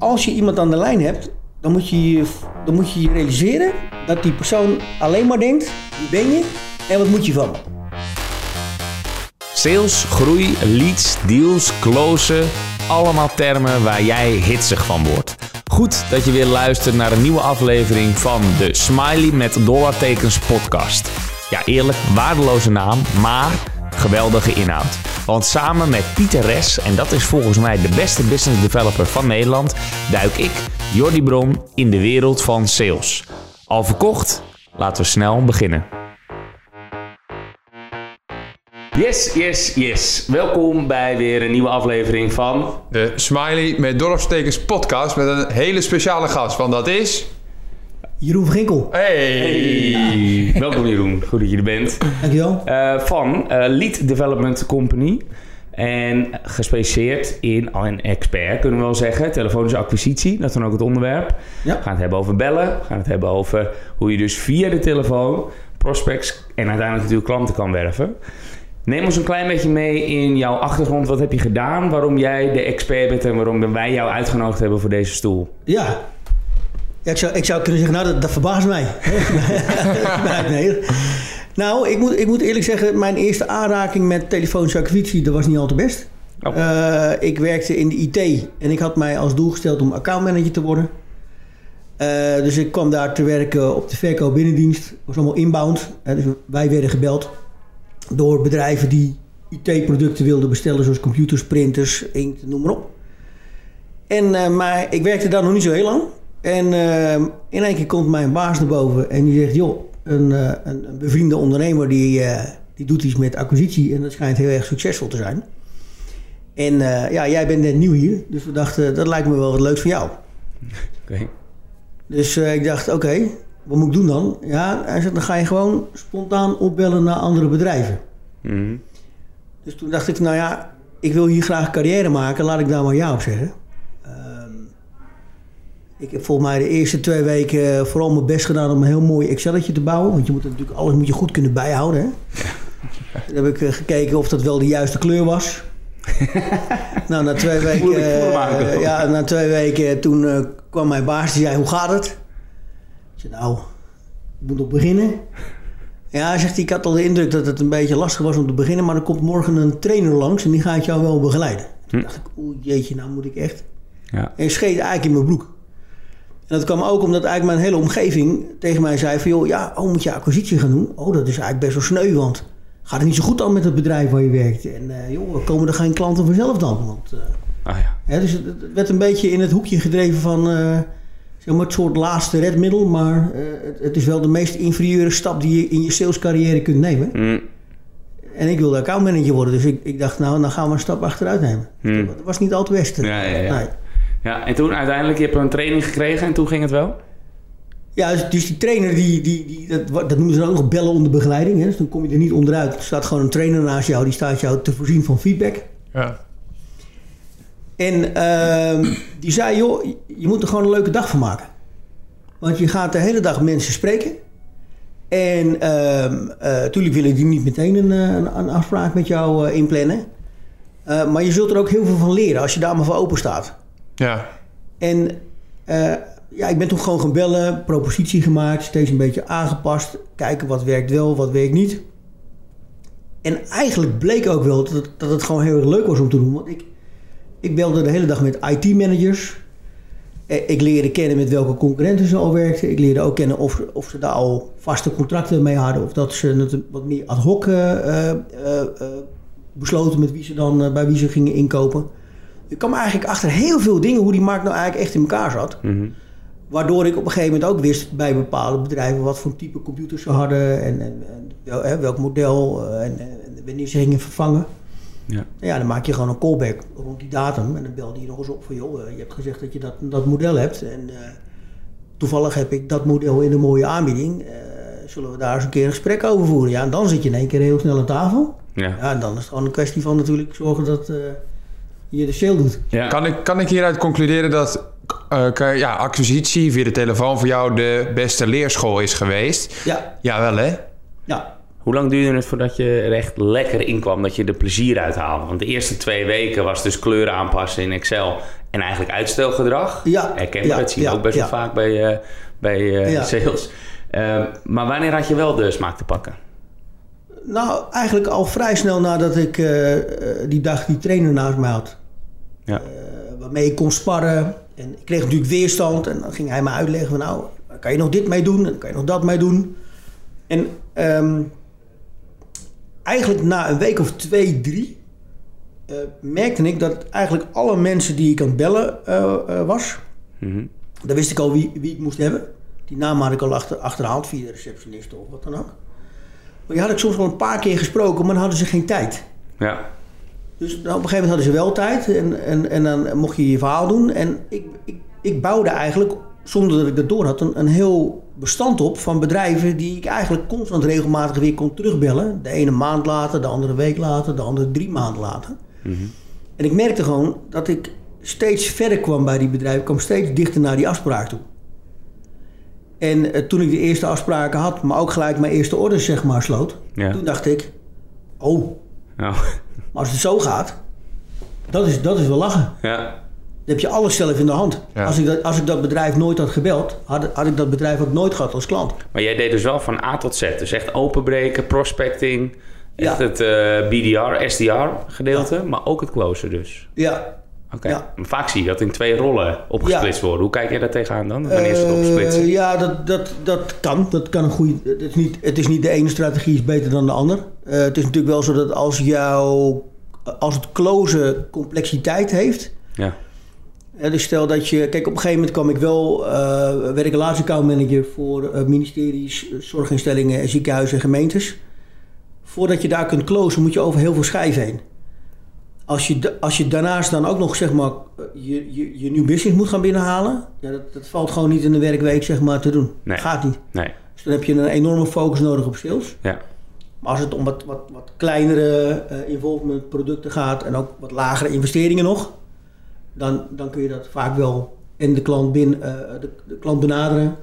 als je iemand aan de lijn hebt, dan moet je je, dan moet je, je realiseren dat die persoon alleen maar denkt: wie ben je en wat moet je van? Sales, groei, leads, deals, closen. Allemaal termen waar jij hitsig van wordt. Goed dat je weer luistert naar een nieuwe aflevering van de Smiley met dollartekens podcast. Ja, eerlijk, waardeloze naam, maar geweldige inhoud. Want samen met Pieter Res, en dat is volgens mij de beste business developer van Nederland, duik ik, Jordi Bron, in de wereld van sales. Al verkocht? Laten we snel beginnen. Yes, yes, yes. Welkom bij weer een nieuwe aflevering van De Smiley met Dorpstekens podcast met een hele speciale gast. Want dat is... Jeroen van Ginkel, Hey! Welkom Jeroen, goed dat je er bent. dankjewel. Eh, van eh, Lead Development Company. En gespecialiseerd in, al een expert kunnen we wel zeggen, telefonische acquisitie. Dat is dan ook het onderwerp. Ja. We gaan het hebben over bellen. We gaan het hebben over hoe je dus via de telefoon prospects en uiteindelijk natuurlijk klanten kan werven. Neem ons een klein beetje mee in jouw achtergrond. Wat heb je gedaan? Waarom jij de expert bent en waarom wij jou uitgenodigd hebben voor deze stoel? Ja. Ja ik, zou, ik zou kunnen zeggen, nou, dat, dat verbaast mij. nee. Nou, ik moet, ik moet eerlijk zeggen, mijn eerste aanraking met telefonische acquisitie, dat was niet al te best. Oh. Eh, ik werkte in de IT en ik had mij als doel gesteld om accountmanager te worden. Eh, dus ik kwam daar te werken op de verkoop binnendienst. Dat was allemaal inbound. hè, dus wij werden gebeld door bedrijven die IT-producten wilden bestellen, zoals computers, printers, inkt, noem maar op. En, eh, maar ik werkte daar nog niet zo heel lang. En eh, in één keer komt mijn baas naar boven en die zegt: Joh, een, eh, een, een bevriende ondernemer die, eh, die doet iets met acquisitie en dat schijnt heel erg succesvol te zijn. En eh, ja, jij bent net nieuw hier, dus we dachten dat lijkt me wel wat leuks voor jou. Oké. Dus ik dacht: Oké, wat moet ik doen dan? Ja, hij zegt: Dan ga je gewoon spontaan opbellen naar andere bedrijven. Mhm. Dus toen dacht ik, nou ja, ik wil hier graag carrière maken, laat ik daar maar ja op zeggen. Ik heb volgens mij de eerste twee weken vooral mijn best gedaan om een heel mooi Excelletje te bouwen. Want je moet natuurlijk alles moet je goed kunnen bijhouden. Hè? Dan heb ik eh, gekeken of dat wel de juiste kleur was. nou, na twee weken, eh, eh, ja, na twee weken toen eh, kwam mijn baas die zei, hoe gaat het? Ik zei, nou, ik moet nog beginnen. Ja, zegt hij, ik had al de indruk dat het een beetje lastig was om te beginnen, maar er komt morgen een trainer langs en die gaat jou wel begeleiden. Toen dacht ik, oeh jeetje, nou moet ik echt. Ja. En scheet eigenlijk in mijn broek. En dat kwam ook omdat eigenlijk mijn hele omgeving tegen mij zei van, joh, ja, oh, moet je acquisitie gaan doen? Oh, dat is eigenlijk best wel sneu, want gaat het niet zo goed al met het bedrijf waar je werkt? En eh, joh, komen er geen klanten vanzelf dan? Want, eh, Ah ja. Hè, dus het, het werd een beetje in het hoekje gedreven van zeg maar het soort laatste redmiddel. Maar het, het is wel de meest inferieure stap die je in je salescarrière kunt nemen. Mm. En ik wilde accountmanager worden. Dus ik, ik dacht, nou, dan gaan we een stap achteruit nemen. Hmm. Dat was niet al te best. Ja, ja, ja. Nee. Ja, en toen uiteindelijk, je hebt een training gekregen en toen ging het wel? Ja, dus, dus die trainer, die, die, die, dat, dat noemen ze dan ook nog bellen onder begeleiding. Hè? Dus dan kom je er niet onderuit. Er staat gewoon een trainer naast jou, die staat jou te voorzien van feedback. Ja. En ehm, die zei, joh, je moet er gewoon een leuke dag van maken. Want je gaat de hele dag mensen spreken. En ehm eh, willen die niet meteen een, eh, een, een afspraak met jou eh, inplannen. Eh, maar je zult er ook heel veel van leren als je daar maar voor open staat. Ja. En eh, ja, ik ben toen gewoon gaan bellen, propositie gemaakt, steeds een beetje aangepast. Kijken wat werkt wel, wat werkt niet. En eigenlijk bleek ook wel dat het, dat het gewoon heel erg leuk was om te doen. Want ik, ik belde de hele dag met IT-managers. Eh, Ik leerde kennen met welke concurrenten ze al werkten. Ik leerde ook kennen of, of ze daar al vaste contracten mee hadden. Of dat ze het wat meer ad hoc eh, besloten met wie ze dan, bij wie ze gingen inkopen. Ik kwam eigenlijk achter heel veel dingen hoe die markt nou eigenlijk echt in elkaar zat. Mhm. Waardoor ik op een gegeven moment ook wist bij bepaalde bedrijven wat voor type computers ze hadden en, en, welk model eh, en, en wanneer ze gingen vervangen. Ja. Ja, dan maak je gewoon een callback rond die datum en dan belde je nog eens op van joh, eh, je hebt gezegd dat je dat, dat model hebt en eh, toevallig heb ik dat model in een mooie aanbieding. Zullen we daar eens een keer een gesprek over voeren? Ja, en dan zit je in één keer heel snel aan tafel. Ja. Ja, en dan is het gewoon een kwestie van natuurlijk zorgen dat je de sale doet. Ja. Kan, ik, kan ik hieruit concluderen dat eh, kan- ja, acquisitie via de telefoon voor jou de beste leerschool is geweest? Ja, Ja, wel hè? ja. Hoe lang duurde het voordat je er echt lekker in kwam, dat je er plezier uit haalde? Want de eerste twee weken was dus kleuren aanpassen in Excel en eigenlijk uitstelgedrag. Ja, Herkenbaar, ja, dat zie je ja, ook best wel ja. vaak bij, eh, bij eh, Ja. sales. Eh, maar wanneer had je wel de smaak te pakken? Nou, eigenlijk al vrij snel nadat ik die dag die trainer naast mij had. Ja. Eh, waarmee ik kon sparren. En ik kreeg natuurlijk weerstand. En dan ging hij me uitleggen van nou, daar kan je nog dit mee doen. En kan je nog dat mee doen. En ehm, eigenlijk na een week of twee, drie... eh, merkte ik dat eigenlijk alle mensen die ik aan het bellen eh, was... Mhm. Dan wist ik al wie, wie ik moest hebben. Die naam had ik al achter, achterhaald via de receptionist of wat dan ook. Maar die had ik soms wel een paar keer gesproken, maar dan hadden ze geen tijd. Ja, Dus nou, op een gegeven moment hadden ze wel tijd en, en, en dan mocht je je verhaal doen. En ik, ik, ik bouwde eigenlijk, zonder dat ik dat door had, een, een heel bestand op van bedrijven die ik eigenlijk constant regelmatig weer kon terugbellen. De ene maand later, de andere week later, de andere drie maanden later. En ik merkte gewoon dat ik steeds verder kwam bij die bedrijven, kwam steeds dichter naar die afspraak toe. En eh, toen ik de eerste afspraken had, maar ook gelijk mijn eerste orders zeg maar sloot, Ja. toen dacht ik, oh, nou, maar als het zo gaat, dat is, dat is wel lachen. ja. Dan heb je alles zelf in de hand. Ja. Als, ik dat, als ik dat bedrijf nooit had gebeld, had, had ik dat bedrijf ook nooit gehad als klant. Maar jij deed dus wel van A tot Z. Dus echt openbreken, prospecting, echt Ja. het eh, BDR, SDR gedeelte, maar ook het closer dus. Ja. Oké. Ja. Maar Vaak zie je dat in twee rollen opgesplitst worden. Hoe kijk jij daar tegenaan dan? Wanneer ze het Eh, opsplitsen? ja, dat, dat, dat kan. Dat kan een goede. Het is, niet, het is niet de ene strategie is beter dan de ander. Eh, het is natuurlijk wel zo dat als jouw. Als het closen complexiteit heeft. Ja. Dus stel dat je... Kijk, op een gegeven moment kwam ik wel... eh werk accountmanager voor eh, ministeries, zorginstellingen, ziekenhuizen en gemeentes. Voordat je daar kunt closen, moet je over heel veel schijven heen. Als je, als je daarnaast dan ook nog zeg maar, je, je, je nieuw business moet gaan binnenhalen... Ja, dat, dat valt gewoon niet in de werkweek zeg maar, te doen. Nee. Gaat niet. Nee. Dus dan heb je een enorme focus nodig op sales. Ja. Maar als het om wat, wat, wat kleinere eh, involvement producten gaat en ook wat lagere investeringen nog, dan, dan kun je dat vaak wel en de klant, bin, eh, de, de klant benaderen,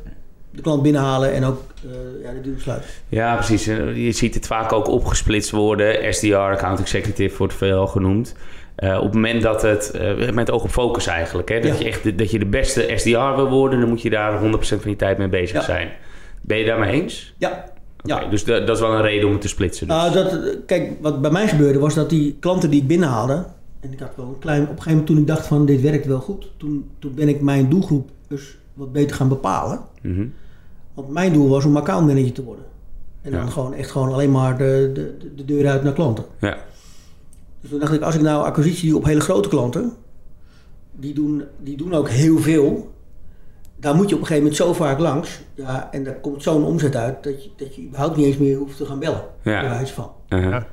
de klant binnenhalen en ook eh, ja, de deur sluiten. ja, precies. Je ziet het vaak ook opgesplitst worden. SDR, Account Executive wordt veel genoemd. Op het moment dat het, eh, met oog op focus eigenlijk, hè, dat, Ja. je echt de, dat je de beste SDR wil worden, dan moet je daar 100% van je tijd mee bezig Ja. zijn. Ben je daarmee eens? Ja, Ja. Dus da- dat is wel een reden om het te splitsen. Dus. Nou, dat, kijk, wat bij mij gebeurde was dat die klanten die ik binnenhaalde, en ik had wel een klein, op een gegeven moment toen ik dacht van dit werkt wel goed, toen, toen ben ik mijn doelgroep dus wat beter gaan bepalen. Mhm. Want mijn doel was om accountmanager te worden. En dan Ja. gewoon echt gewoon alleen maar de, de, de deur uit naar klanten. Ja. Dus toen dacht ik, als ik nou acquisitie doe op hele grote klanten, die doen, die doen ook heel veel. Daar moet je op een gegeven moment zo vaak langs. Ja, en daar komt zo'n omzet uit dat je, dat je überhaupt niet eens meer hoeft te gaan bellen. Ja. Bij wijze van. Ja.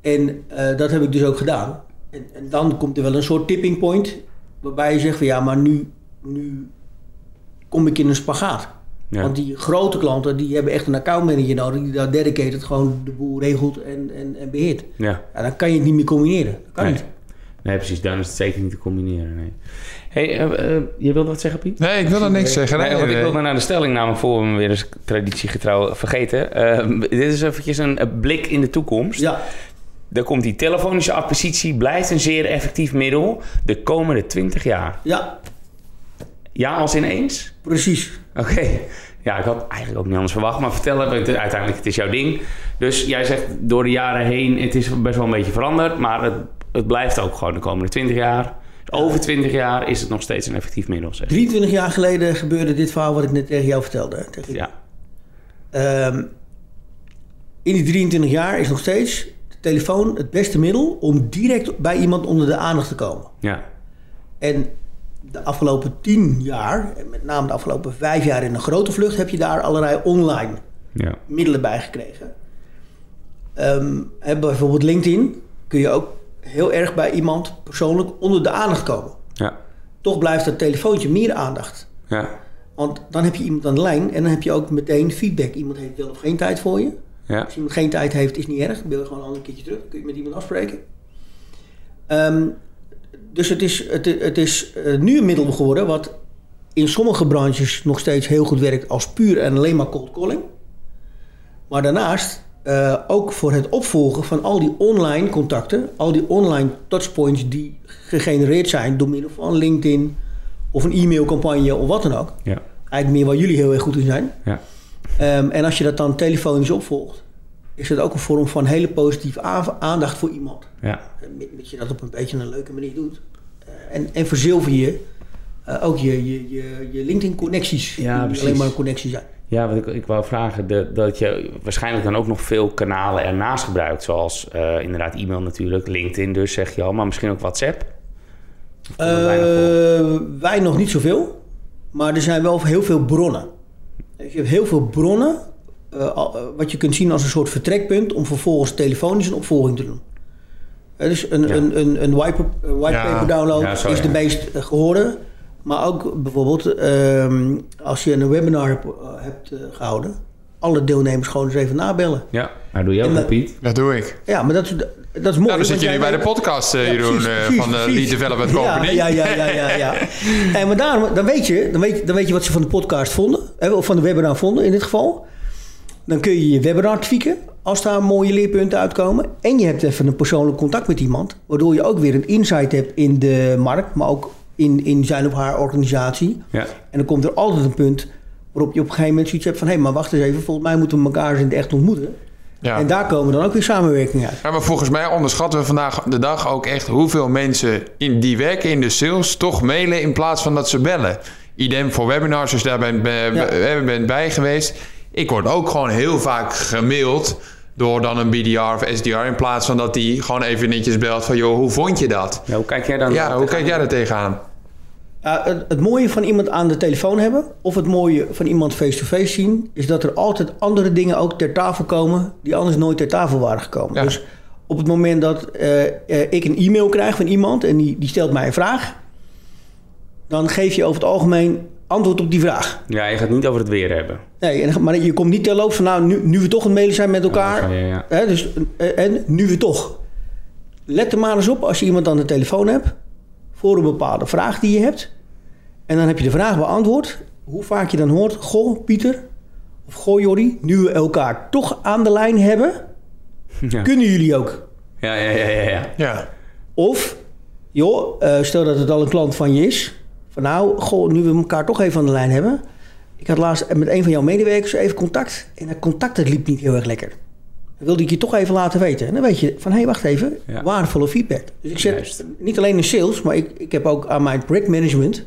En eh, dat heb ik dus ook gedaan. En, en dan komt er wel een soort tipping point. Waarbij je zegt van ja, maar nu, nu kom ik in een spagaat. Ja. Want die grote klanten die hebben echt een accountmanager nodig. Die daar dedicated gewoon de boel regelt en, en, en beheert. ja. Ja, dan kan je het niet meer combineren. Dat kan Nee. niet. Nee, precies. Dan is het zeker niet te combineren. Nee. Hey, eh, eh, je wilde wat zeggen, Piet? Nee, ik wil er niks zeggen. Nee, Nee, want ik wilde naar de stelling namelijk voor we hem weer eens traditiegetrouw vergeten. Eh, dit is eventjes een, een blik in de toekomst. Ja, Daar komt die telefonische acquisitie blijft een zeer effectief middel de komende 20 jaar. ja, Ja, als ineens? precies. Oké. Ja, ik had eigenlijk ook niet anders verwacht, maar vertel het. want Uiteindelijk, het is jouw ding. Dus jij zegt door de jaren heen, het is best wel een beetje veranderd, maar het, het blijft ook gewoon de komende 20 jaar. Over 20 jaar is het nog steeds een effectief middel, zeg. 23 jaar geleden gebeurde dit verhaal wat ik net tegen jou vertelde. Tegen Ja. Ehm, in die 23 jaar is nog steeds de telefoon het beste middel om direct bij iemand onder de aandacht te komen. Ja. En de afgelopen 10 jaar, en met name de afgelopen 5 jaar in een grote vlucht, heb je daar allerlei online Ja. middelen bij gekregen. Hè, bijvoorbeeld LinkedIn kun je ook heel erg bij iemand persoonlijk onder de aandacht komen. Ja. Toch blijft dat telefoontje meer aandacht. Ja. Want dan heb je iemand aan de lijn en dan heb je ook meteen feedback. Iemand heeft wel of geen tijd voor je. Ja. Als iemand geen tijd heeft, is niet erg. Dan wil je gewoon een ander keertje terug. Kun je met iemand afspreken. Ehm, dus het is, het, het is eh, nu een middel geworden wat in sommige branches nog steeds heel goed werkt als puur en alleen maar cold calling. Maar daarnaast eh, ook voor het opvolgen van al die online contacten, al die online touchpoints die gegenereerd zijn door middel van LinkedIn of een e-mailcampagne of wat dan ook. Ja. Eigenlijk meer waar jullie heel erg goed in zijn. Ja. Ehm, en als je dat dan telefonisch opvolgt, is dat ook een vorm van hele positieve aandacht voor iemand. Ja. Eh, je dat op een beetje een leuke manier doet. Eh, en, en verzilver je ook je, je, je, je LinkedIn-connecties. Ja, die niet precies. alleen maar een connectie zijn. Ja, wat ik, ik wou vragen, de, dat je waarschijnlijk dan ook nog veel kanalen ernaast gebruikt. Zoals eh, inderdaad e-mail natuurlijk, LinkedIn dus zeg je al, maar misschien ook WhatsApp. Eh, wij nog niet zoveel, maar er zijn wel heel veel bronnen. Je hebt heel veel bronnen, eh, wat je kunt zien als een soort vertrekpunt om vervolgens telefonisch een opvolging te doen. Dus een, Ja. een, een, een white, whitepaper Ja. download Ja, is de meest eh, gehoorde. Maar ook bijvoorbeeld ehm, als je een webinar hebt, eh, hebt eh, gehouden, alle deelnemers gewoon eens even nabellen. Ja, nou doe je ook dat- Piet. Dat doe ik. Ja, maar dat, is- dat is mooi. Nou, dan zit je nu jij bij de podcast, Ja, Jeroen, precies, eh, precies, van de precies. Lead Development Company. Ja, ja, ja, ja, ja, ja. En maar daarom, dan weet, je, dan, weet, je- dan weet je wat ze van de podcast vonden, hè, of van de webinar vonden in dit geval. Dan kun je je webinar tweaken als daar mooie leerpunten uitkomen. En je hebt even een persoonlijk contact met iemand, waardoor je ook weer een insight hebt in de markt, maar ook in, in zijn of haar organisatie. Ja. En dan komt er altijd een punt waarop je op een gegeven moment zoiets hebt van... hé, maar wacht eens even, volgens mij moeten we elkaar eens in het echt ontmoeten. Ja. En daar komen dan ook weer samenwerkingen uit. Ja, maar volgens mij onderschatten we vandaag de dag ook echt hoeveel mensen in, die werken in de sales toch mailen in plaats van dat ze bellen. Idem voor webinars, dus daar ben, ben, Ja. ben bij geweest. Ik word ook gewoon heel vaak gemaild door dan een BDR of SDR in plaats van dat die gewoon even netjes belt van joh, hoe vond je dat? Ja, hoe kijk jij dan? Ja, hoe kijk jij daar tegenaan? Ja, het, het mooie van iemand aan de telefoon hebben, of het mooie van iemand face-to-face zien, is dat er altijd andere dingen ook ter tafel komen die anders nooit ter tafel waren gekomen. Ja. Dus op het moment dat eh, eh, ik een e-mail krijg van iemand en die, die stelt mij een vraag, dan geef je over het algemeen antwoord op die vraag. Ja, je gaat niet over het weer hebben. Nee, maar je komt niet terloops van, nou, nu, nu we toch het mailen zijn met elkaar, Ja, ja, ja. Hè, dus, eh, en nu we toch. Let er maar eens op als je iemand aan de telefoon hebt. Voor een bepaalde vraag die je hebt. En dan heb je de vraag beantwoord. Hoe vaak je dan hoort. Goh, Pieter. Of goh, Jordi. Nu we elkaar toch aan de lijn hebben. Ja, Kunnen jullie ook. ja, ja, ja. ja, ja. Ja, Of, joh, eh, stel dat het al een klant van je is. Van nou, goh, nu we elkaar toch even aan de lijn hebben. Ik had laatst met een van jouw medewerkers even contact. En dat contact dat liep niet heel erg lekker. Dat wilde ik je toch even laten weten. En dan weet je van, hé, hey, wacht even. Ja. Waardevolle feedback. Dus ik zet Juist. niet alleen in sales, maar ik, ik heb ook aan mijn projectmanagement.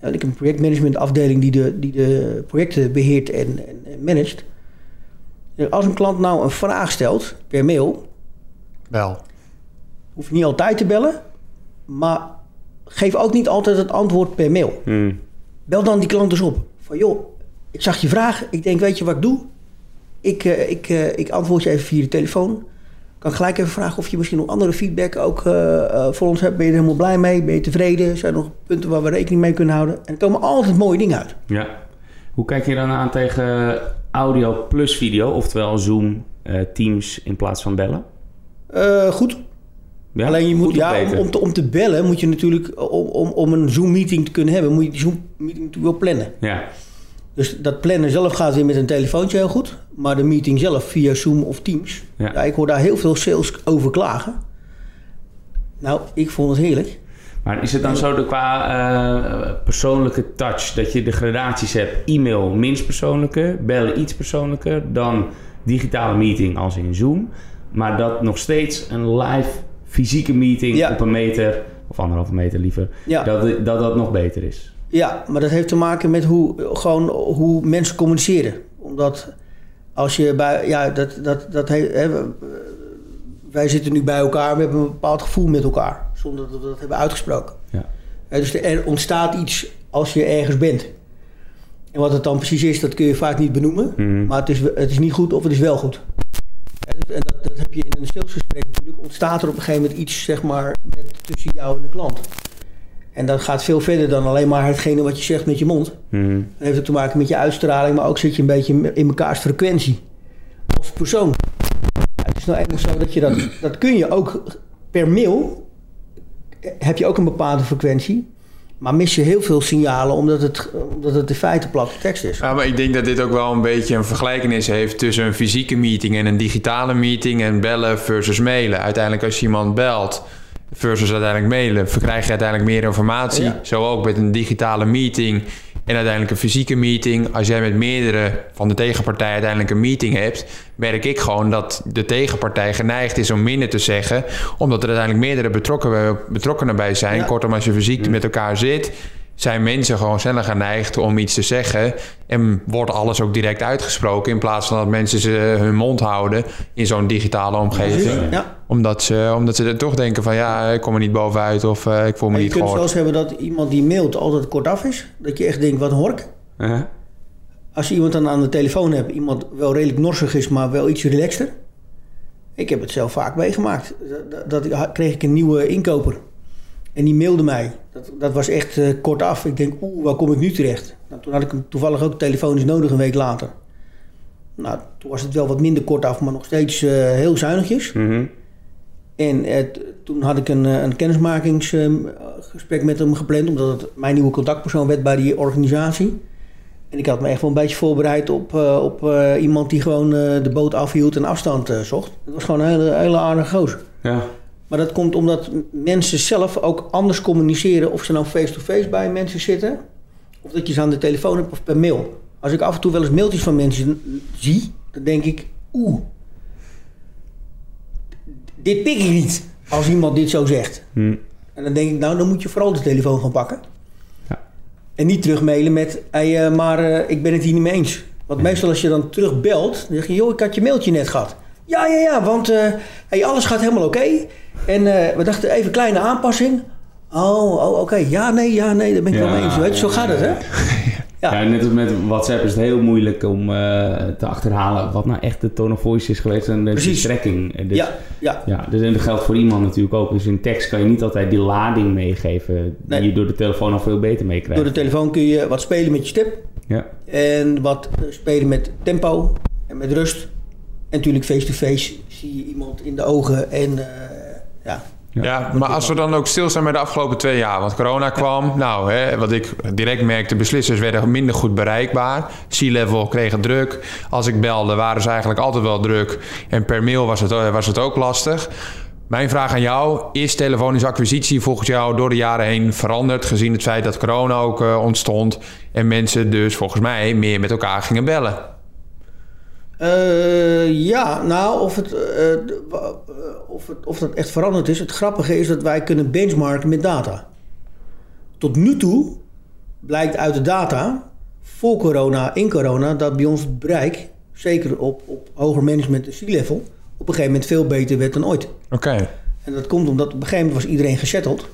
Ja, ik heb een projectmanagement afdeling die de, die de projecten beheert en, en, en managt. Dus Als een klant nou een vraag stelt per mail, wel. hoef je niet altijd te bellen, maar geef ook niet altijd het antwoord per mail. Hmm. Bel dan die klant dus op. Van joh, ik zag je vraag. Ik denk, weet je wat ik doe? Ik, eh, ik, eh, ik antwoord je even via de telefoon. Kan gelijk even vragen of je misschien nog andere feedback ook eh, voor ons hebt. Ben je er helemaal blij mee? Ben je tevreden? Zijn er nog punten waar we rekening mee kunnen houden? En er komen altijd mooie dingen uit. Ja. Hoe kijk je dan aan tegen audio plus video, oftewel Zoom, Teams in plaats van bellen? Goed. Ja? Alleen je moet, ja, om, te, om te bellen moet je natuurlijk, om, om, om een Zoom-meeting te kunnen hebben, moet je die Zoom-meeting natuurlijk wel plannen. Ja, Dus dat plannen zelf gaat weer met een telefoontje heel goed. Maar de meeting zelf via Zoom of Teams. Ja. Ja. ik hoor daar heel veel sales over klagen. Nou, ik vond het heerlijk. maar is het dan zo de, qua eh, persoonlijke touch dat je de gradaties hebt? E-mail minst persoonlijker, bellen iets persoonlijker, dan digitale meeting als in Zoom. Maar dat nog steeds een live fysieke meeting Ja. op een meter, of anderhalve meter liever, Ja. dat, dat dat nog beter is. Ja, maar dat heeft te maken met hoe, gewoon hoe mensen communiceren. Omdat als je bij... Ja, dat, dat, dat he- wij zitten nu bij elkaar. We hebben een bepaald gevoel met elkaar. Zonder dat we dat hebben uitgesproken. Ja. Dus er ontstaat iets als je ergens bent. En wat het dan precies is, dat kun je vaak niet benoemen. Mhm. Maar het is, het is niet goed of het is wel goed. En dat, dat heb je in een salesgesprek natuurlijk. Ontstaat er op een gegeven moment iets zeg maar, met, tussen jou en de klant. En dat gaat veel verder dan alleen maar hetgene wat je zegt met je mond. Mhm. Dat heeft ook te maken met je uitstraling, maar ook zit je een beetje in mekaars frequentie. Als persoon. Ja, het is nou eenmaal zo dat je dat... Dat kun je ook per mail... Heb je ook een bepaalde frequentie. Maar mis je heel veel signalen omdat het, omdat het in feite platte tekst is. Ja, maar ik denk dat dit ook wel een beetje een vergelijkenis heeft tussen een fysieke meeting en een digitale meeting en bellen versus mailen. Uiteindelijk als je iemand belt versus uiteindelijk mailen, verkrijg je uiteindelijk meer informatie. Ja. Zo ook met een digitale meeting en uiteindelijk een fysieke meeting. Als jij met meerdere van de tegenpartij uiteindelijk een meeting hebt, merk ik gewoon dat de tegenpartij geneigd is om minder te zeggen, omdat er uiteindelijk meerdere betrokken, betrokkenen bij zijn. Ja. Kortom, als je fysiek met elkaar zit, zijn mensen gewoon sneller geneigd om iets te zeggen. En wordt alles ook direct uitgesproken. In plaats van dat mensen ze hun mond houden in zo'n digitale omgeving. Ja. Omdat, ze, omdat ze er toch denken van ja, ik kom er niet bovenuit of eh, ik voel me En je niet kunt gehoord. zelfs hebben dat iemand die mailt altijd kortaf is. Dat je echt denkt, wat hork. Uh-huh. Als je iemand dan aan de telefoon hebt, iemand wel redelijk norsig is, maar wel iets relaxter. Ik heb het zelf vaak meegemaakt. Dat, dat, dat kreeg ik een nieuwe inkoper. En die mailde mij. Dat, dat was echt eh, kortaf. Ik denk, oeh, waar kom ik nu terecht? Nou, toen had ik hem toevallig ook telefonisch nodig een week later. Nou, toen was het wel wat minder kortaf, maar nog steeds eh, heel zuinigjes. Mhm. En eh, t- toen had ik een, eh, een kennismakingsgesprek met hem gepland, omdat het mijn nieuwe contactpersoon werd bij die organisatie. En ik had me echt wel een beetje voorbereid op, eh, op eh, iemand die gewoon eh, de boot afhield en afstand eh, zocht. Het was gewoon een hele, hele aardige gozer. Ja. Maar dat komt omdat mensen zelf ook anders communiceren. Of ze nou face-to-face bij mensen zitten. Of dat je ze aan de telefoon hebt of per mail. Als ik af en toe wel eens mailtjes van mensen zie. Dan denk ik, oeh. Dit pik ik niet. Als iemand dit zo zegt. Hm. En dan denk ik, nou dan moet je vooral de telefoon gaan pakken. Ja. En niet terugmailen met, hey, eh, maar eh, ik ben het hier niet mee eens. Want meestal als je dan terugbelt, dan zeg je, joh, ik had je mailtje net gehad. Ja, ja, ja, want hey, alles gaat helemaal oké. En eh, we dachten even kleine aanpassing. Oh, oh oké. Ja, nee, ja, nee, daar ben ik Ja, wel mee eens. Weet zo gaat het, hè? Ja. Ja. net als met WhatsApp is het heel moeilijk om eh, te achterhalen wat nou echt de tone of voice is geweest en de Precies. strekking. Dus, Ja, ja. Ja, dus en dat geldt voor iemand natuurlijk ook. Dus in tekst kan je niet altijd die lading meegeven die Nee. je door de telefoon al veel beter meekrijgt. Door de telefoon kun je wat spelen met je stip. Ja. En wat spelen met tempo en met rust. En natuurlijk face-to-face zie je iemand in de ogen. En eh, ja, Ja, maar als we dan ook stilstaan bij de afgelopen twee jaar. Want corona kwam. Nou, hè, wat ik direct merkte, beslissers werden minder goed bereikbaar. C-level kregen druk. Als ik belde, waren ze eigenlijk altijd wel druk. En per mail was het, was het ook lastig. Mijn vraag aan jou, is telefonische acquisitie volgens jou door de jaren heen veranderd... gezien het feit dat corona ook eh, ontstond... en mensen dus volgens mij meer met elkaar gingen bellen? Eh, ja, nou, of, het, eh, eh, of, het, of dat echt veranderd is. Het grappige is dat wij kunnen benchmarken met data. Tot nu toe blijkt uit de data, voor corona, in corona, dat bij ons het bereik, zeker op, op hoger management en C-level, op een gegeven moment veel beter werd dan ooit. Oké. En dat komt omdat op een gegeven moment was iedereen gesetteld.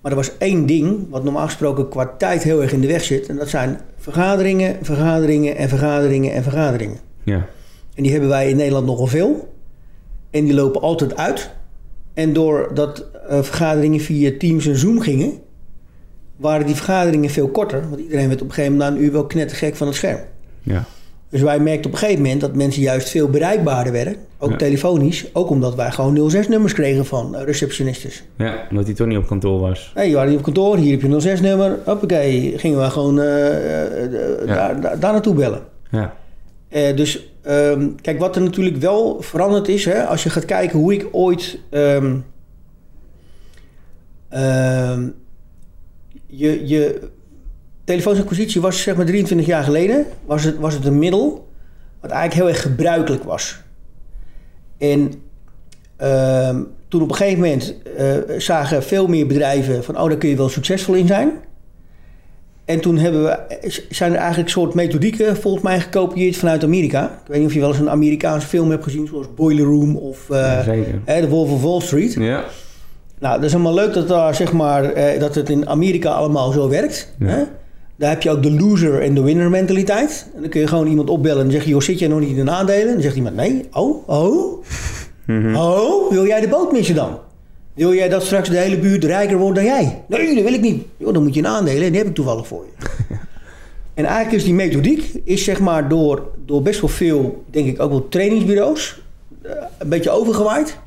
Maar er was één ding wat normaal gesproken qua tijd heel erg in de weg zit. En dat zijn vergaderingen, vergaderingen en vergaderingen en vergaderingen. Ja. En die hebben wij in Nederland nogal veel. En die lopen altijd uit. En doordat eh, vergaderingen via Teams en Zoom gingen, waren die vergaderingen veel korter. Want iedereen werd op een gegeven moment na een uur wel knettergek van het scherm. Ja. Dus wij merkten op een gegeven moment dat mensen juist veel bereikbaarder werden. Ook Ja. telefonisch. Ook omdat wij gewoon 06-nummers kregen van eh, receptionistes. ja, omdat hij toch niet op kantoor was. Hey, je waren niet op kantoor, hier heb je een 06-nummer. Hoppakee, gingen we gewoon eh, Ja. daar, daar, daar naartoe bellen. Ja. Eh, dus ehm, kijk, wat er natuurlijk wel veranderd is, hè, als je gaat kijken hoe ik ooit. ehm, je, je telefoonsacquisitie was zeg maar 23 jaar geleden, was het, was het een middel wat eigenlijk heel erg gebruikelijk was. En toen op een gegeven moment eh, zagen veel meer bedrijven van, oh, daar kun je wel succesvol in zijn. En toen hebben we, zijn er eigenlijk soort methodieken volgens mij gekopieerd vanuit Amerika. Ik weet niet of je wel eens een Amerikaanse film hebt gezien, zoals Boiler Room of eh, zeker. hè, The Wolf of Wall Street. Ja. Nou, dat is allemaal leuk dat, daar, zeg maar, eh, dat het in Amerika allemaal zo werkt. Ja. Hè? Daar heb je ook de loser en de winner mentaliteit. En dan kun je gewoon iemand opbellen en dan zeg je, joh, zit jij nog niet in de nadelen? En dan zegt iemand, nee, oh, oh, oh, wil jij de boot missen dan? Wil jij dat straks de hele buurt rijker wordt dan jij? Nee, dat wil ik niet. Joh, dan moet je een aandelen en die heb ik toevallig voor je. En eigenlijk is die methodiek, is zeg maar door, door best wel veel, denk ik ook wel trainingsbureaus, eh, een beetje overgewaaid.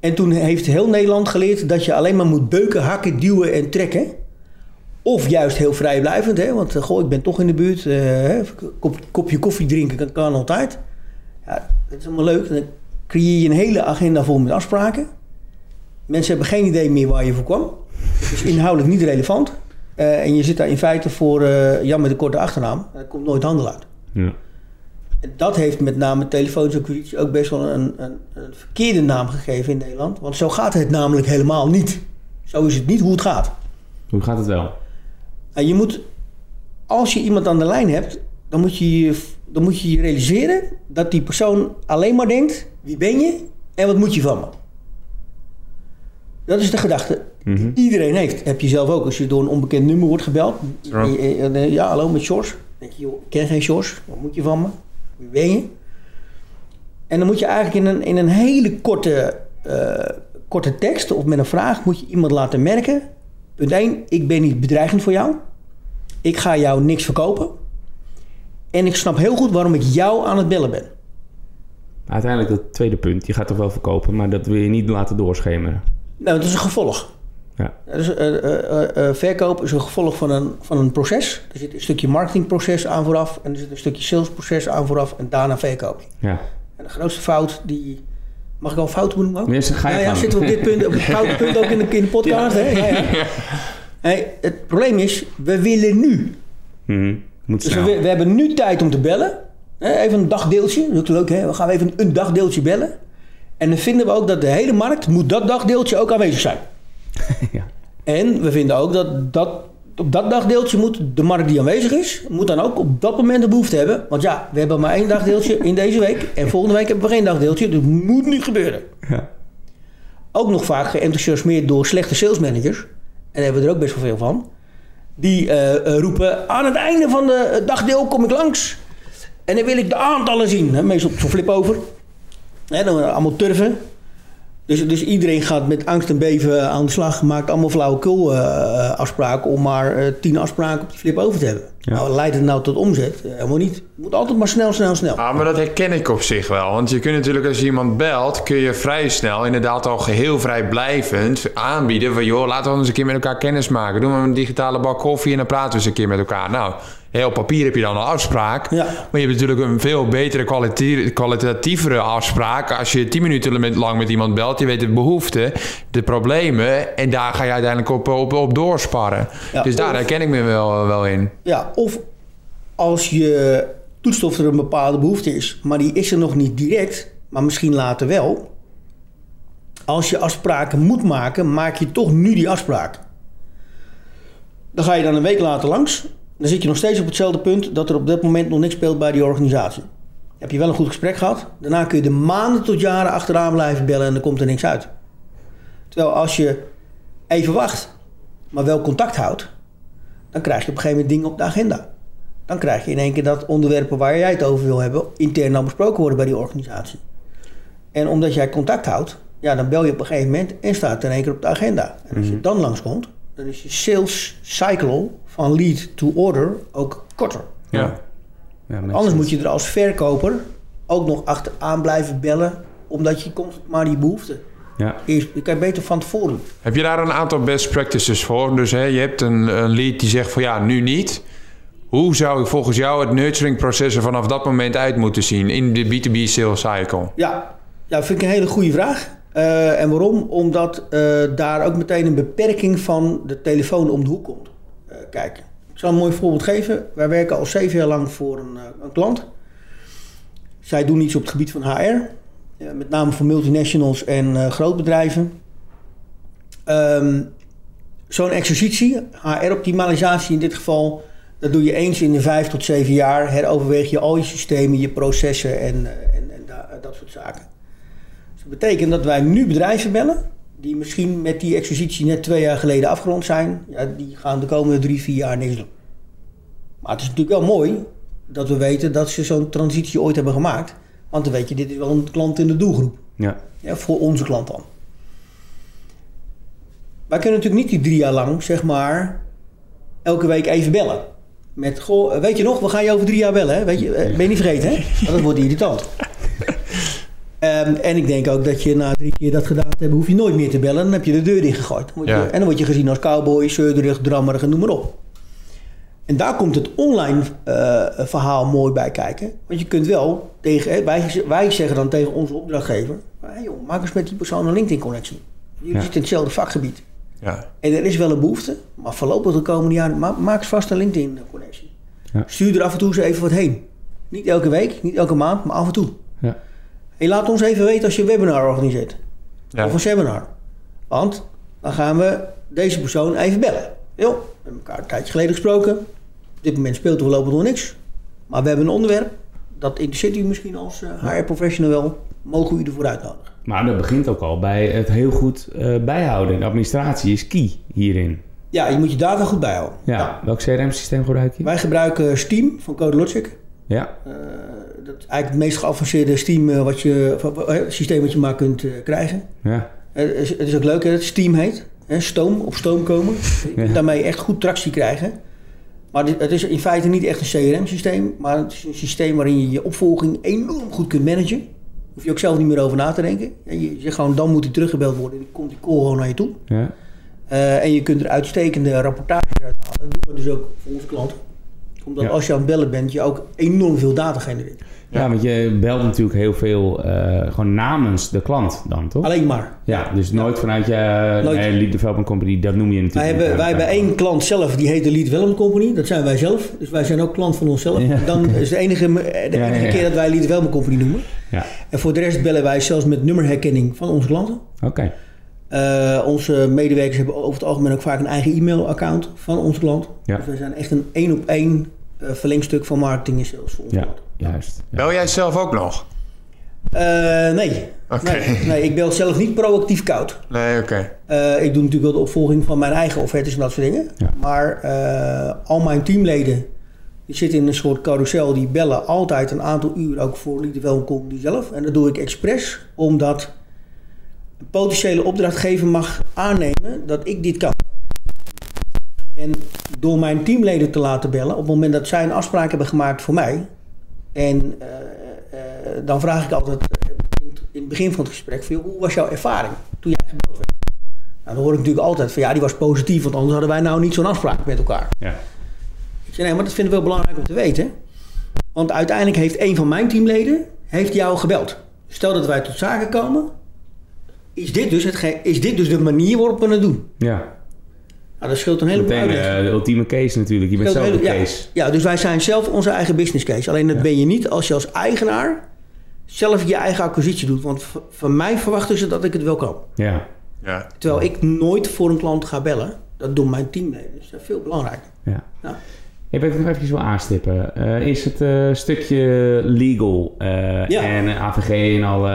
En toen heeft heel Nederland geleerd dat je alleen maar moet beuken, hakken, duwen en trekken. Of juist heel vrijblijvend, hè? want eh, goh, ik ben toch in de buurt. eh, kop, kopje koffie drinken kan, kan altijd. Ja, dat is allemaal leuk. Dan creëer je een hele agenda vol met afspraken. Mensen hebben geen idee meer waar je voor kwam. Het is inhoudelijk niet relevant. Eh, en je zit daar in feite voor eh, Jan met een korte achternaam. Daar komt nooit handel uit. Ja. En dat heeft met name telefonische acquisitie ook best wel een, een, een verkeerde naam gegeven in Nederland. Want zo gaat het namelijk helemaal niet. Zo is het niet hoe het gaat. Hoe gaat het wel? En je moet, als je iemand aan de lijn hebt, dan moet je je, dan moet je je realiseren dat die persoon alleen maar denkt: wie ben je en wat moet je van me? Dat is de gedachte Mhm. die iedereen heeft. Heb je zelf ook. Als je door een onbekend nummer wordt gebeld. Je- Ja, hallo met. Dan denk je, joh, ik ken geen Sjors. Wat moet je van me? Wie ben je? En dan moet je eigenlijk in een, in een hele korte, eh, korte tekst of met een vraag moet je iemand laten merken. Punt 1, ik ben niet bedreigend voor jou. Ik ga jou niks verkopen. En ik snap heel goed waarom ik jou aan het bellen ben. Uiteindelijk dat tweede punt. Je gaat toch wel verkopen, maar dat wil je niet laten doorschemeren. Nou, dat is een gevolg. Ja. Dus, verkoop is een gevolg van een, van een proces. Er zit een stukje marketingproces aan vooraf. En er zit een stukje salesproces aan vooraf. En daarna verkoop. Ja. En de grootste fout die... Mag ik al fouten noemen ook? Mensen, ga je ja, ja, zitten we op dit punt, op het foute punt ook in de, in de podcast, hè? Ja, ja. Hey, het probleem is, we willen nu. Mhm. Moet Dus we, we hebben nu tijd om te bellen. Even een dagdeeltje, dat is ook leuk hè. We gaan even een dagdeeltje bellen. En dan vinden we ook dat de hele markt moet dat dagdeeltje ook aanwezig zijn. ja. En we vinden ook dat, dat op dat dagdeeltje moet de markt die aanwezig is, moet dan ook op dat moment de behoefte hebben. Want ja, we hebben maar één dagdeeltje in deze week. En volgende week hebben we geen dagdeeltje. Dus het moet nu gebeuren. Ja. Ook nog vaak geenthousiasmeerd door slechte salesmanagers. En daar hebben we er ook best wel veel van. Die eh, eh, roepen, aan het einde van de dagdeel kom ik langs. En dan wil ik de aantallen zien. Meestal op zo'n flip over. Hè, dan allemaal turven. Dus, dus iedereen gaat met angst en beven aan de slag. Maakt allemaal flauwekul eh, afspraken om maar eh, tien afspraken op die flip over te hebben. Ja. Nou, leidt het nou tot omzet? Eh, Helemaal niet. Het moet altijd maar snel, snel, snel. Ah, maar dat herken ik op zich wel. Want je kunt natuurlijk als je iemand belt, kun je vrij snel inderdaad al geheel vrijblijvend aanbieden van joh, laten we eens een keer met elkaar kennis maken. Doen we een digitale bak koffie en dan praten we eens een keer met elkaar. Nou, heel op papier heb je dan een afspraak. Ja. Maar je hebt natuurlijk een veel betere kwalitatievere afspraak als je tien minuten lang met iemand belt. Je weet de behoeften, de problemen en daar ga je uiteindelijk op, op, op doorsparren. Ja, dus daar of- herken ik me wel, wel in. Ja, of als je toetst of er een bepaalde behoefte is, maar die is er nog niet direct, maar misschien later wel. Als je afspraken moet maken, maak je toch nu die afspraak. Dan ga je dan een week later langs. Dan zit je nog steeds op hetzelfde punt dat er op dat moment nog niks speelt bij die organisatie. Heb je wel een goed gesprek gehad. Daarna kun je de maanden tot jaren achteraan blijven bellen en er komt er niks uit. Terwijl als je even wacht, maar wel contact houdt, dan krijg je op een gegeven moment dingen op de agenda. Dan krijg je in één keer dat onderwerpen waar jij het over wil hebben, intern al besproken worden bij die organisatie. En omdat jij contact houdt, ja, dan bel je op een gegeven moment en staat het in één keer op de agenda. En als je dan langskomt, dan is je sales cycle van lead to order ook korter. Ja. Ja, Anders sense. moet je er als verkoper ook nog achteraan blijven bellen, omdat je constant maar die behoefte Ja. eerst. Je kan beter van tevoren doen. Heb je daar een aantal best practices voor? Dus hè, je hebt een, een lead die zegt van ja, nu niet. Hoe zou volgens jou het nurturing proces er vanaf dat moment uit moeten zien in de B2B sales cycle? Ja, ja vind ik een hele goede vraag. Eh, en waarom? Omdat eh, daar ook meteen een beperking van de telefoon om de hoek komt. Eh, kijk, ik zal een mooi voorbeeld geven. Wij werken al zeven jaar lang voor een, een klant. Zij doen iets op het gebied van HR. met name voor multinationals en grootbedrijven. Ehm, Zo'n exercitie, HR-optimalisatie in dit geval... dat doe je eens in de vijf tot zeven jaar. Heroverweeg je al je systemen, je processen en, en, en da- dat soort zaken. Dat betekent dat wij nu bedrijven bellen... die misschien met die exercitie net twee jaar geleden afgerond zijn. Ja, die gaan de komende drie, vier jaar niks doen. Maar het is natuurlijk wel mooi dat we weten dat ze zo'n transitie ooit hebben gemaakt. Want dan weet je, dit is wel een klant in de doelgroep. Ja. Ja, voor onze klant dan. Wij kunnen natuurlijk niet die drie jaar lang, zeg maar, elke week even bellen. Met, goh, weet je nog, we gaan je over drie jaar bellen, hè? Weet je, eh, ben je niet vergeten, hè? Want dat wordt irritant. Ehm, en ik denk ook dat je na drie keer dat gedaan te hebben, hoef je nooit meer te bellen. Dan heb je de deur ingegooid. Dan je-. En dan word je gezien als cowboy, zeurderig, drammerig en noem maar op. En daar komt het online eh, verhaal mooi bij kijken. Want je kunt wel tegen, hè, wij, wij zeggen dan tegen onze opdrachtgever: hey joh, maak eens met die persoon een LinkedIn-connectie. Jullie Ja. zitten in hetzelfde vakgebied. Ja. En er is wel een behoefte, maar voorlopig de komende jaren, ma- maak eens vast een LinkedIn-connectie. Ja. Stuur er af en toe eens even wat heen. Niet elke week, niet elke maand, maar af en toe. Ja. En laat ons even weten als je een webinar organiseert. Ja. Of een seminar. Want dan gaan we deze persoon even bellen. Joh, we hebben elkaar een tijdje geleden gesproken. Op dit moment speelt er voorlopig nog niks. Maar we hebben een onderwerp. Dat interesseert u misschien als eh, HR-professional wel. Mogen we u ervoor uitnodigen. Maar dat begint ook al bij het heel goed eh, bijhouden. De administratie is key hierin. Ja, je moet je data goed bijhouden. Ja. Welk CRM-systeem gebruik je? Wij gebruiken Steam van CodeLogic. Ja. Eh, dat is eigenlijk het meest geavanceerde Steam eh, wat je, eh, systeem wat je maar kunt krijgen. Ja. Het is, het is ook leuk dat het Steam heet. Hè, stoom, op stoom komen. Je kunt Ja. daarmee echt goed tractie krijgen. Maar het is in feite niet echt een CRM-systeem. Maar het is een systeem waarin je je opvolging enorm goed kunt managen. Hoef je ook zelf niet meer over na te denken. En je zegt gewoon, dan moet hij teruggebeld worden. En dan komt die call gewoon naar je toe. Ja. En je kunt er uitstekende rapportages uit halen. Dat doen we dus ook voor onze klanten. Omdat Ja. als je aan het bellen bent, je ook enorm veel data genereert. Ja, want je belt natuurlijk heel veel eh, gewoon namens de klant dan, toch? Alleen maar. Ja, dus nooit vanuit je Nooit. nee, lead development company, dat noem je natuurlijk. Wij hebben, wij hebben één klant zelf, die heet de Lead Development Company. Dat zijn wij zelf. Dus wij zijn ook klant van onszelf. Ja. Dan is de enige, de enige Ja, ja, ja. keer dat wij Lead Development Company noemen. Ja, En voor de rest bellen wij zelfs met nummerherkenning van onze klanten. oké. Eh, onze medewerkers hebben over het algemeen ook vaak een eigen e-mailaccount van onze klant. Ja. Dus wij zijn echt een één op één eh, verlengstuk van marketing en sales Ja, juist. Ja. Bel jij zelf ook nog? Eh, nee. Oké. nee. Nee, ik bel zelf niet proactief koud. Nee, oké. Eh, ik doe natuurlijk wel de opvolging van mijn eigen offertes en dat soort dingen. Ja. Maar eh, al mijn teamleden die zitten in een soort carousel. Die bellen altijd een aantal uur ook voor Lead Development Company zelf. En dat doe ik expres omdat een potentiële opdrachtgever mag aannemen dat ik dit kan. En door mijn teamleden te laten bellen, op het moment dat zij een afspraak hebben gemaakt voor mij. En eh, eh, dan vraag ik altijd in het- in het begin van het gesprek: van, hoe was jouw ervaring toen jij gebeld werd? Nou, dan hoor ik natuurlijk altijd van ja, die was positief, want anders hadden wij nou niet zo'n afspraak met elkaar. Ja. Ik zeg nee, maar dat vind ik wel belangrijk om te weten. Want uiteindelijk heeft een van mijn teamleden heeft jou gebeld. Stel dat wij tot zaken komen, is dit dus, hetgeen, is dit dus de manier waarop we het doen? ja. Nou, dat scheelt een heleboel Meteen uitleg. eh, de ultieme case natuurlijk. Je bent zelf een de case. Ja, ja, dus wij zijn zelf onze eigen business case. Alleen dat Ja. ben je niet als je als eigenaar zelf je eigen acquisitie doet. Want van mij verwachten ze dat ik het wel kan. Ja. Ja. Terwijl ik nooit voor een klant ga bellen. Dat doen mijn teamleden. Dus dat is veel belangrijker. ja. Ja. Ik wil het nog even wil aanstippen. Eh, is het eh, stukje legal eh, Ja. en AVG en alle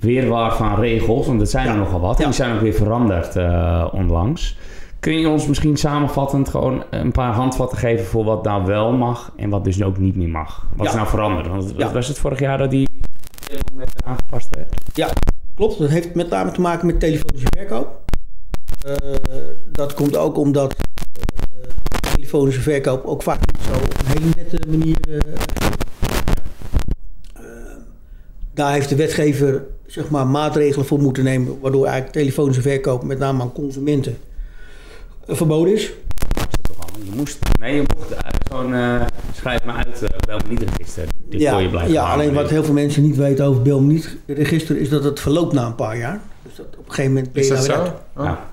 weerwaar van regels, want dat zijn er nogal wat. En die zijn ook weer veranderd eh, onlangs. Kun je ons misschien samenvattend gewoon een paar handvatten geven voor wat nou wel mag en wat dus ook niet meer mag? Wat is nou veranderd? Want Ja. was het vorig jaar dat die aangepast werd? Ja, klopt. Dat heeft met name te maken met telefonische verkoop. Eh, dat komt ook omdat eh, telefonische verkoop ook vaak niet zo op een hele nette manier. eh, daar heeft de wetgever zeg maar, maatregelen voor moeten nemen, waardoor eigenlijk telefonische verkoop met name aan consumenten verboden is. Je moest, nee, je mocht eh, gewoon uh, schrijf me uit uh, wel niet register. Dit ja, kon je blijven ja alleen wat heel veel mensen niet weten over Belmeniet register is dat het verloopt na een paar jaar. Dus dat op een gegeven moment ben Is je dat daar zo? Oh. Ja.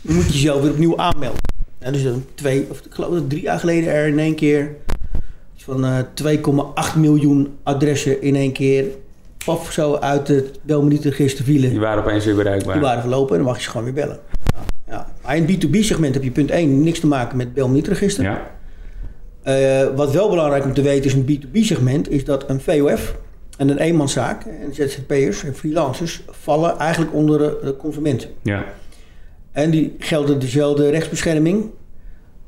Dan moet je jezelf weer opnieuw aanmelden. Ja, dus dan twee, of ik geloof dat drie jaar geleden er in één keer iets van eh 2,8 miljoen adressen in één keer paf zo uit het Belmeniet-register vielen. Die waren opeens weer bereikbaar. Die waren verlopen en dan mag je ze gewoon weer bellen. Ja. Maar in het B2B-segment heb je punt 1 niks te maken met het Belmeniet-register. Ja. Uh, wat wel belangrijk om te weten is in het B2B-segment is dat een VOF en een eenmanszaak en ZZP'ers en freelancers vallen eigenlijk onder de consumenten. Ja. En die gelden dezelfde rechtsbescherming.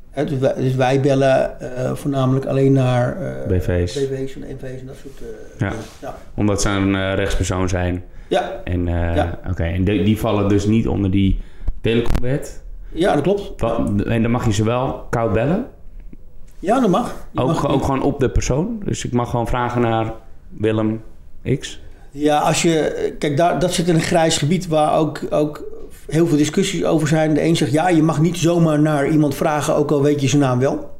He, dus, wij, dus, wij, bellen uh, voornamelijk alleen naar uh, BV's. BV's en NV's en dat soort uh, ja. dingen. Ja. Omdat ze een rechtspersoon zijn. Ja. En, ja. Oké, okay. en die vallen dus niet onder die telecomwet? Ja, dat klopt. Wat, en dan mag je ze wel koud bellen? Ja, dat mag. Ook, mag ook gewoon op de persoon? Dus ik mag gewoon vragen naar Willem X? Ja, als je. Kijk, daar, dat zit in een grijs gebied waar ook, ook heel veel discussies over zijn. De een zegt ja, je mag niet zomaar naar iemand vragen, ook al weet je zijn naam wel.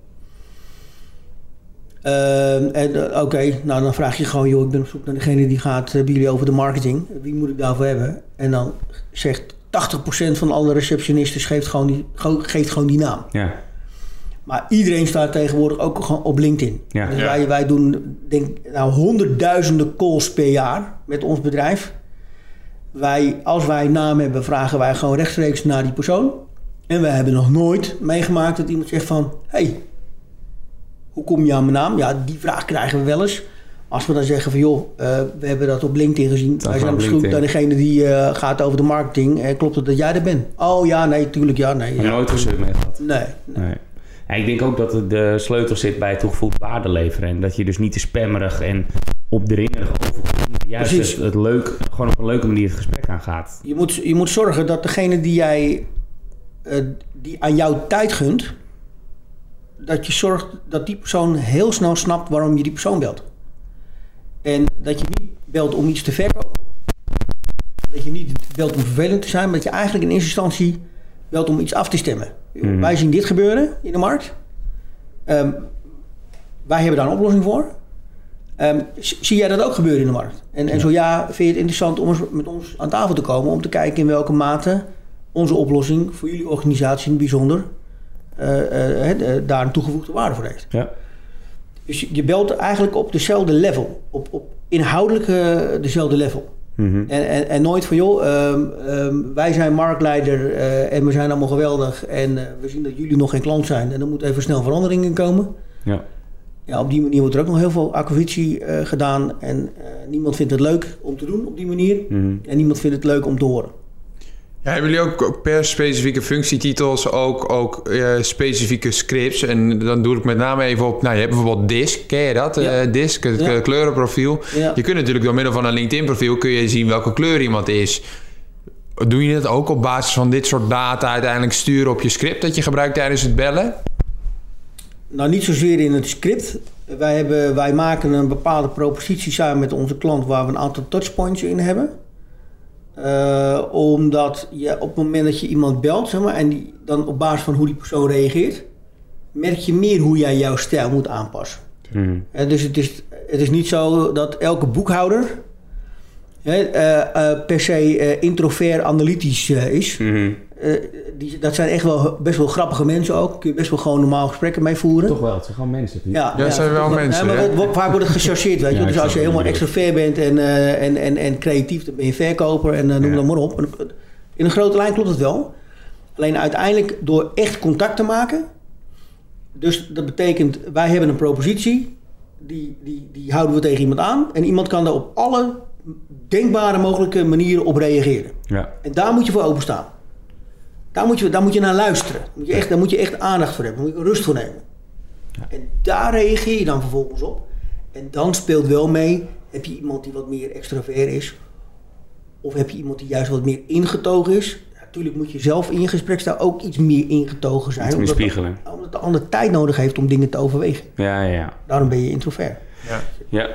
Ehm, en eh, oké, nou dan vraag je gewoon, joh, ik ben op zoek naar degene die gaat eh, bij jullie over de marketing. Wie moet ik daarvoor hebben? En dan zegt 80% van alle receptionisten geeft gewoon die, ge- geeft gewoon die naam. Ja. Maar iedereen staat tegenwoordig ook gewoon op LinkedIn. Ja. Dus Ja. wij, wij doen denk, nou, honderdduizenden calls per jaar met ons bedrijf. Wij, als wij naam hebben, vragen wij gewoon rechtstreeks naar die persoon. En we hebben nog nooit meegemaakt dat iemand zegt van... hey, hoe kom je aan mijn naam? Ja, die vraag krijgen we wel eens. Als we dan zeggen van joh, eh, we hebben dat op LinkedIn gezien. Dat wij zijn op zoek naar degene die eh, gaat over de marketing. Eh, klopt het dat jij er bent? Oh ja, nee, tuurlijk ja, nee. Heb je Ja. nooit gezeur mee gehad? Nee, Nee. Ja, ik denk ook dat de sleutel zit bij toegevoegde waarde leveren. En dat je dus niet te spammerig en opdringerig overkomt. maar Juist het, het leuk, gewoon op een leuke manier het gesprek aangaat. Je moet, je moet zorgen dat degene die jij die aan jou tijd gunt, dat je zorgt dat die persoon heel snel snapt waarom je die persoon belt. En dat je niet belt om iets te verkopen. Dat je niet belt om vervelend te zijn, maar dat je eigenlijk in eerste instantie belt om iets af te stemmen. Mhm. Wij zien dit gebeuren in de markt. Ehm, wij hebben daar een oplossing voor. Ehm, zie jij dat ook gebeuren in de markt? En, en zo ja, vind je het interessant om eens met ons aan tafel te komen om te kijken in welke mate onze oplossing voor jullie organisatie in het bijzonder eh, eh, eh, daar een toegevoegde waarde voor heeft. Ja. Dus je- belt eigenlijk op dezelfde level, op, op inhoudelijk eh, dezelfde level. Mhm. En, en, en nooit van, joh, ehm, ehm, wij zijn marktleider eh, en we zijn allemaal geweldig en eh, we zien dat jullie nog geen klant zijn en er moet even snel verandering in komen. Ja. Ja, op die manier wordt er ook nog heel veel acquisitie gedaan en niemand vindt het leuk om te doen op die manier Mhm. en niemand vindt het leuk om te horen. Ja, hebben jullie ook, per specifieke functietitels ook, ook eh, specifieke scripts? En dan doe ik met name even op... Nou, je hebt bijvoorbeeld DISC, ken je dat? Ja. Eh, DISC, het Ja. kleurenprofiel. Ja. Je kunt natuurlijk door middel van een LinkedIn-profiel... kun je zien welke kleur iemand is. Doe je dat ook op basis van dit soort data uiteindelijk sturen op je script... dat je gebruikt tijdens het bellen? Nou, niet zozeer in het script. Wij, hebben, wij maken een bepaalde propositie samen met onze klant waar we een aantal touchpoints in hebben. Eh, omdat je op het moment dat je iemand belt, zeg maar, en die, dan op basis van hoe die persoon reageert, merk je meer hoe jij jouw stijl moet aanpassen. Hè, dus het is, het is niet zo dat elke boekhouder hè, eh, eh, per se introvert analytisch is. Mhm. Eh, die, dat zijn echt wel best wel grappige mensen ook. Kun je best wel gewoon normaal gesprekken mee voeren. Toch wel, het zijn gewoon mensen. Ja, Ja, zijn wel mensen, maar vaak wordt het gechargeerd, weet je. Ja, dus als je helemaal extrovert bent en, eh, en, en, en creatief, dan ben je verkoper en eh, noem Ja. dat maar op. In een grote lijn klopt het wel. Alleen uiteindelijk door echt contact te maken. Dus dat betekent, wij hebben een propositie. Die, die, die houden we tegen iemand aan. En iemand kan daar op alle denkbare mogelijke manieren op reageren. Ja. En daar moet je voor openstaan. Daar moet je, daar moet je naar luisteren. Daar moet je echt, daar moet je echt aandacht voor hebben. Daar moet je rust voor nemen. En daar reageer je dan vervolgens op. En dan speelt wel mee, heb je iemand die wat meer extravert is? Of heb je iemand die juist wat meer ingetogen is? Natuurlijk moet je zelf in je gespreksstijl ook iets meer ingetogen zijn. Iets meer omdat- spiegelen. Omdat de ander tijd nodig heeft om dingen te overwegen. Ja, ja, ja. Daarom ben je introvert. Ja. Ja.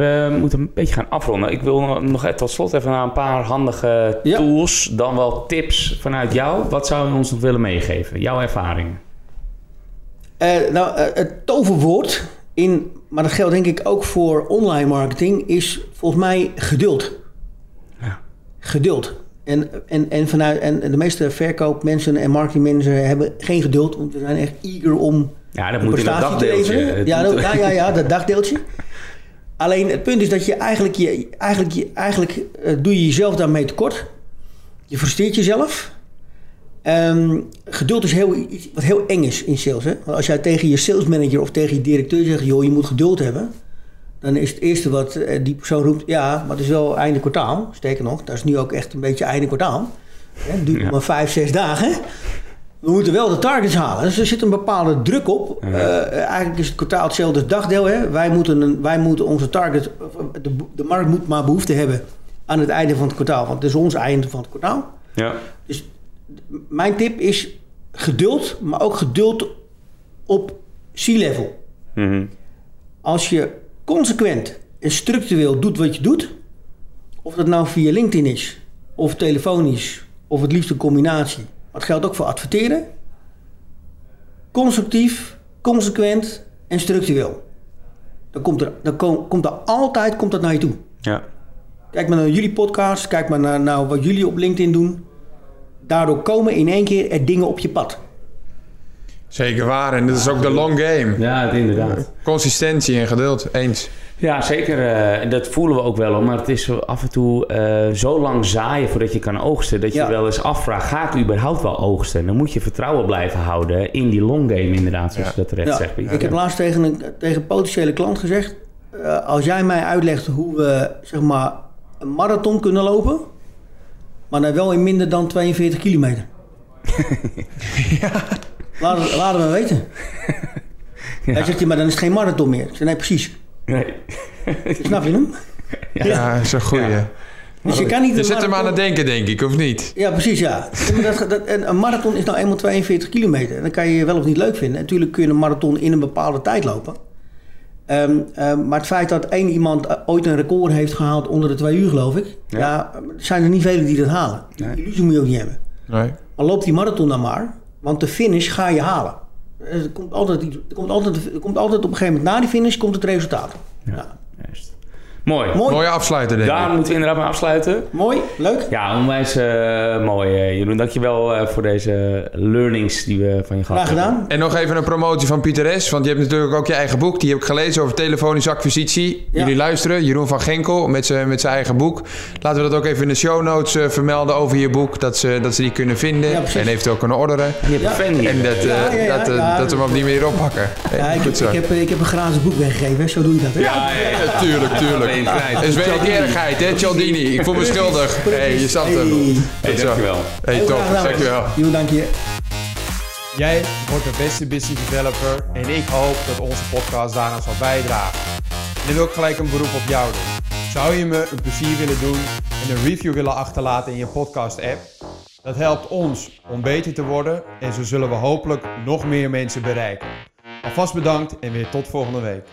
Ja, We moeten een beetje gaan afronden. Ik wil nog tot slot even naar een paar handige Ja. tools, dan wel tips vanuit jou. Wat zou je ons nog willen meegeven? Jouw ervaringen. Eh, nou, eh, het toverwoord, in, maar dat geldt denk ik ook voor online marketing, is volgens mij geduld. Ja. Geduld. En, en, en, vanuit, en de meeste verkoopmensen en marketingmensen hebben geen geduld, want we zijn echt eager om Ja, dat moet in dat prestatie te dagdeeltje. Ja, dat, ja, ja, ja, dat dagdeeltje. Alleen het punt is dat je eigenlijk, je, eigenlijk, je, eigenlijk eh, doe je jezelf daarmee tekort. Je frustreert jezelf. Ehm, geduld is heel, iets wat heel eng is in sales. Hè? Want als jij tegen je salesmanager of tegen je directeur zegt... joh, je moet geduld hebben... dan is het eerste wat eh, die persoon roept... ja, maar het is wel einde kwartaal. Sterker nog, dat is nu ook echt een beetje einde kwartaal. Hè, Het duurt Ja. maar vijf, zes dagen. We moeten wel de targets halen. Dus er zit een bepaalde druk op. Ja. Eh, eigenlijk is het kwartaal hetzelfde als dagdeel. Hè? Wij, moeten een, wij moeten onze target... De, de markt moet maar behoefte hebben... aan het einde van het kwartaal. Want het is ons einde van het kwartaal. Ja. Dus mijn tip is geduld, maar ook geduld op C-level. Mhm. Als je consequent en structureel doet wat je doet, Of dat nou via LinkedIn is, of telefonisch, of het liefst een combinatie. Het geldt ook voor adverteren. Constructief, consequent en structureel. Dan komt er, dan kom- komt er altijd komt dat naar je toe. Ja. Kijk maar naar jullie podcast, kijk maar naar nou, wat jullie op LinkedIn doen. Daardoor komen in één keer er dingen op je pad. Zeker waar. En dat is ook de long game. Ja, inderdaad. Consistentie en geduld. Eens. Ja, zeker. eh, en dat voelen we ook wel. hoor. Maar het is af en toe eh, zo lang zaaien voordat je kan oogsten. Dat je Ja. wel eens afvraagt, ga ik überhaupt wel oogsten? Dan moet je vertrouwen blijven houden in die long game inderdaad. Zoals Ja. je dat terecht Ja, zegt. Ik heb laatst tegen een, tegen een potentiële klant gezegd... eh, als jij mij uitlegt hoe we zeg maar, een marathon kunnen lopen... maar dan wel in minder dan 42 kilometer. laat, het, laat het maar weten. Hij zegt, maar dan is het geen marathon meer. Ik zeg, nee, precies. Nee. Snap je hem? Ja, dat is een goeie. Dus je kan niet Je zit hem aan het denken, denk ik, of niet? Ja, precies, ja. Ja, dat, dat, en een marathon is nou eenmaal 42 kilometer. Dan kan je je wel of niet leuk vinden. Natuurlijk kun je een marathon in een bepaalde tijd lopen. Ehm, ehm, maar het feit dat één iemand eh, ooit een record heeft gehaald onder de twee uur, geloof ik. Ja. Ja, er zijn er niet velen die dat halen. Die Nee. illusie moet je ook niet hebben. Nee. Maar loop die marathon dan maar. Want de finish ga je halen. Er komt altijd, er komt altijd, er komt altijd op een gegeven moment na die finish komt het resultaat. Ja. Mooi. Mooi. Mooie afsluiter, denk Daar ik. moeten we inderdaad mee afsluiten. Mooi, leuk. Ja, onwijs eh, mooi, eh, Jeroen. Dankjewel eh voor deze learnings die we van je gehad Graag hebben. gedaan. En nog even een promotie van Pieter S. Want je hebt natuurlijk ook je eigen boek. Die heb ik gelezen over telefonische acquisitie. Ja. Jullie luisteren. Jeroen van Genkel met zijn met zijn eigen boek. Laten we dat ook even in de show notes vermelden over je boek. Dat ze, dat ze die kunnen vinden. Ja, en eventueel kunnen orderen. Je hebt een fan hier. En dat, eh, Ja, ja, ja, dat, ja. dat we hem op die manier oppakken. Hey, Ja, ik, heb, ik, heb, ik heb een gratis boek weggegeven, zo doe je dat. Hè? Ja, ja, ja. Ja, tuurlijk, tuurlijk. Alleen krijt. Het is wederkerigheid, hè, Cialdini? Ik voel me schuldig. Hé, hey, je zat er. Hey. Dankjewel. Hey, Heel top. Dankjewel. Jo, dank je. Jij wordt de beste business developer en ik hoop dat onze podcast daaraan zal bijdragen. En dan wil ik gelijk een beroep op jou doen. Zou je me een plezier willen doen en een review willen achterlaten in je podcast app? Dat helpt ons om beter te worden en zo zullen we hopelijk nog meer mensen bereiken. Alvast bedankt en weer tot volgende week.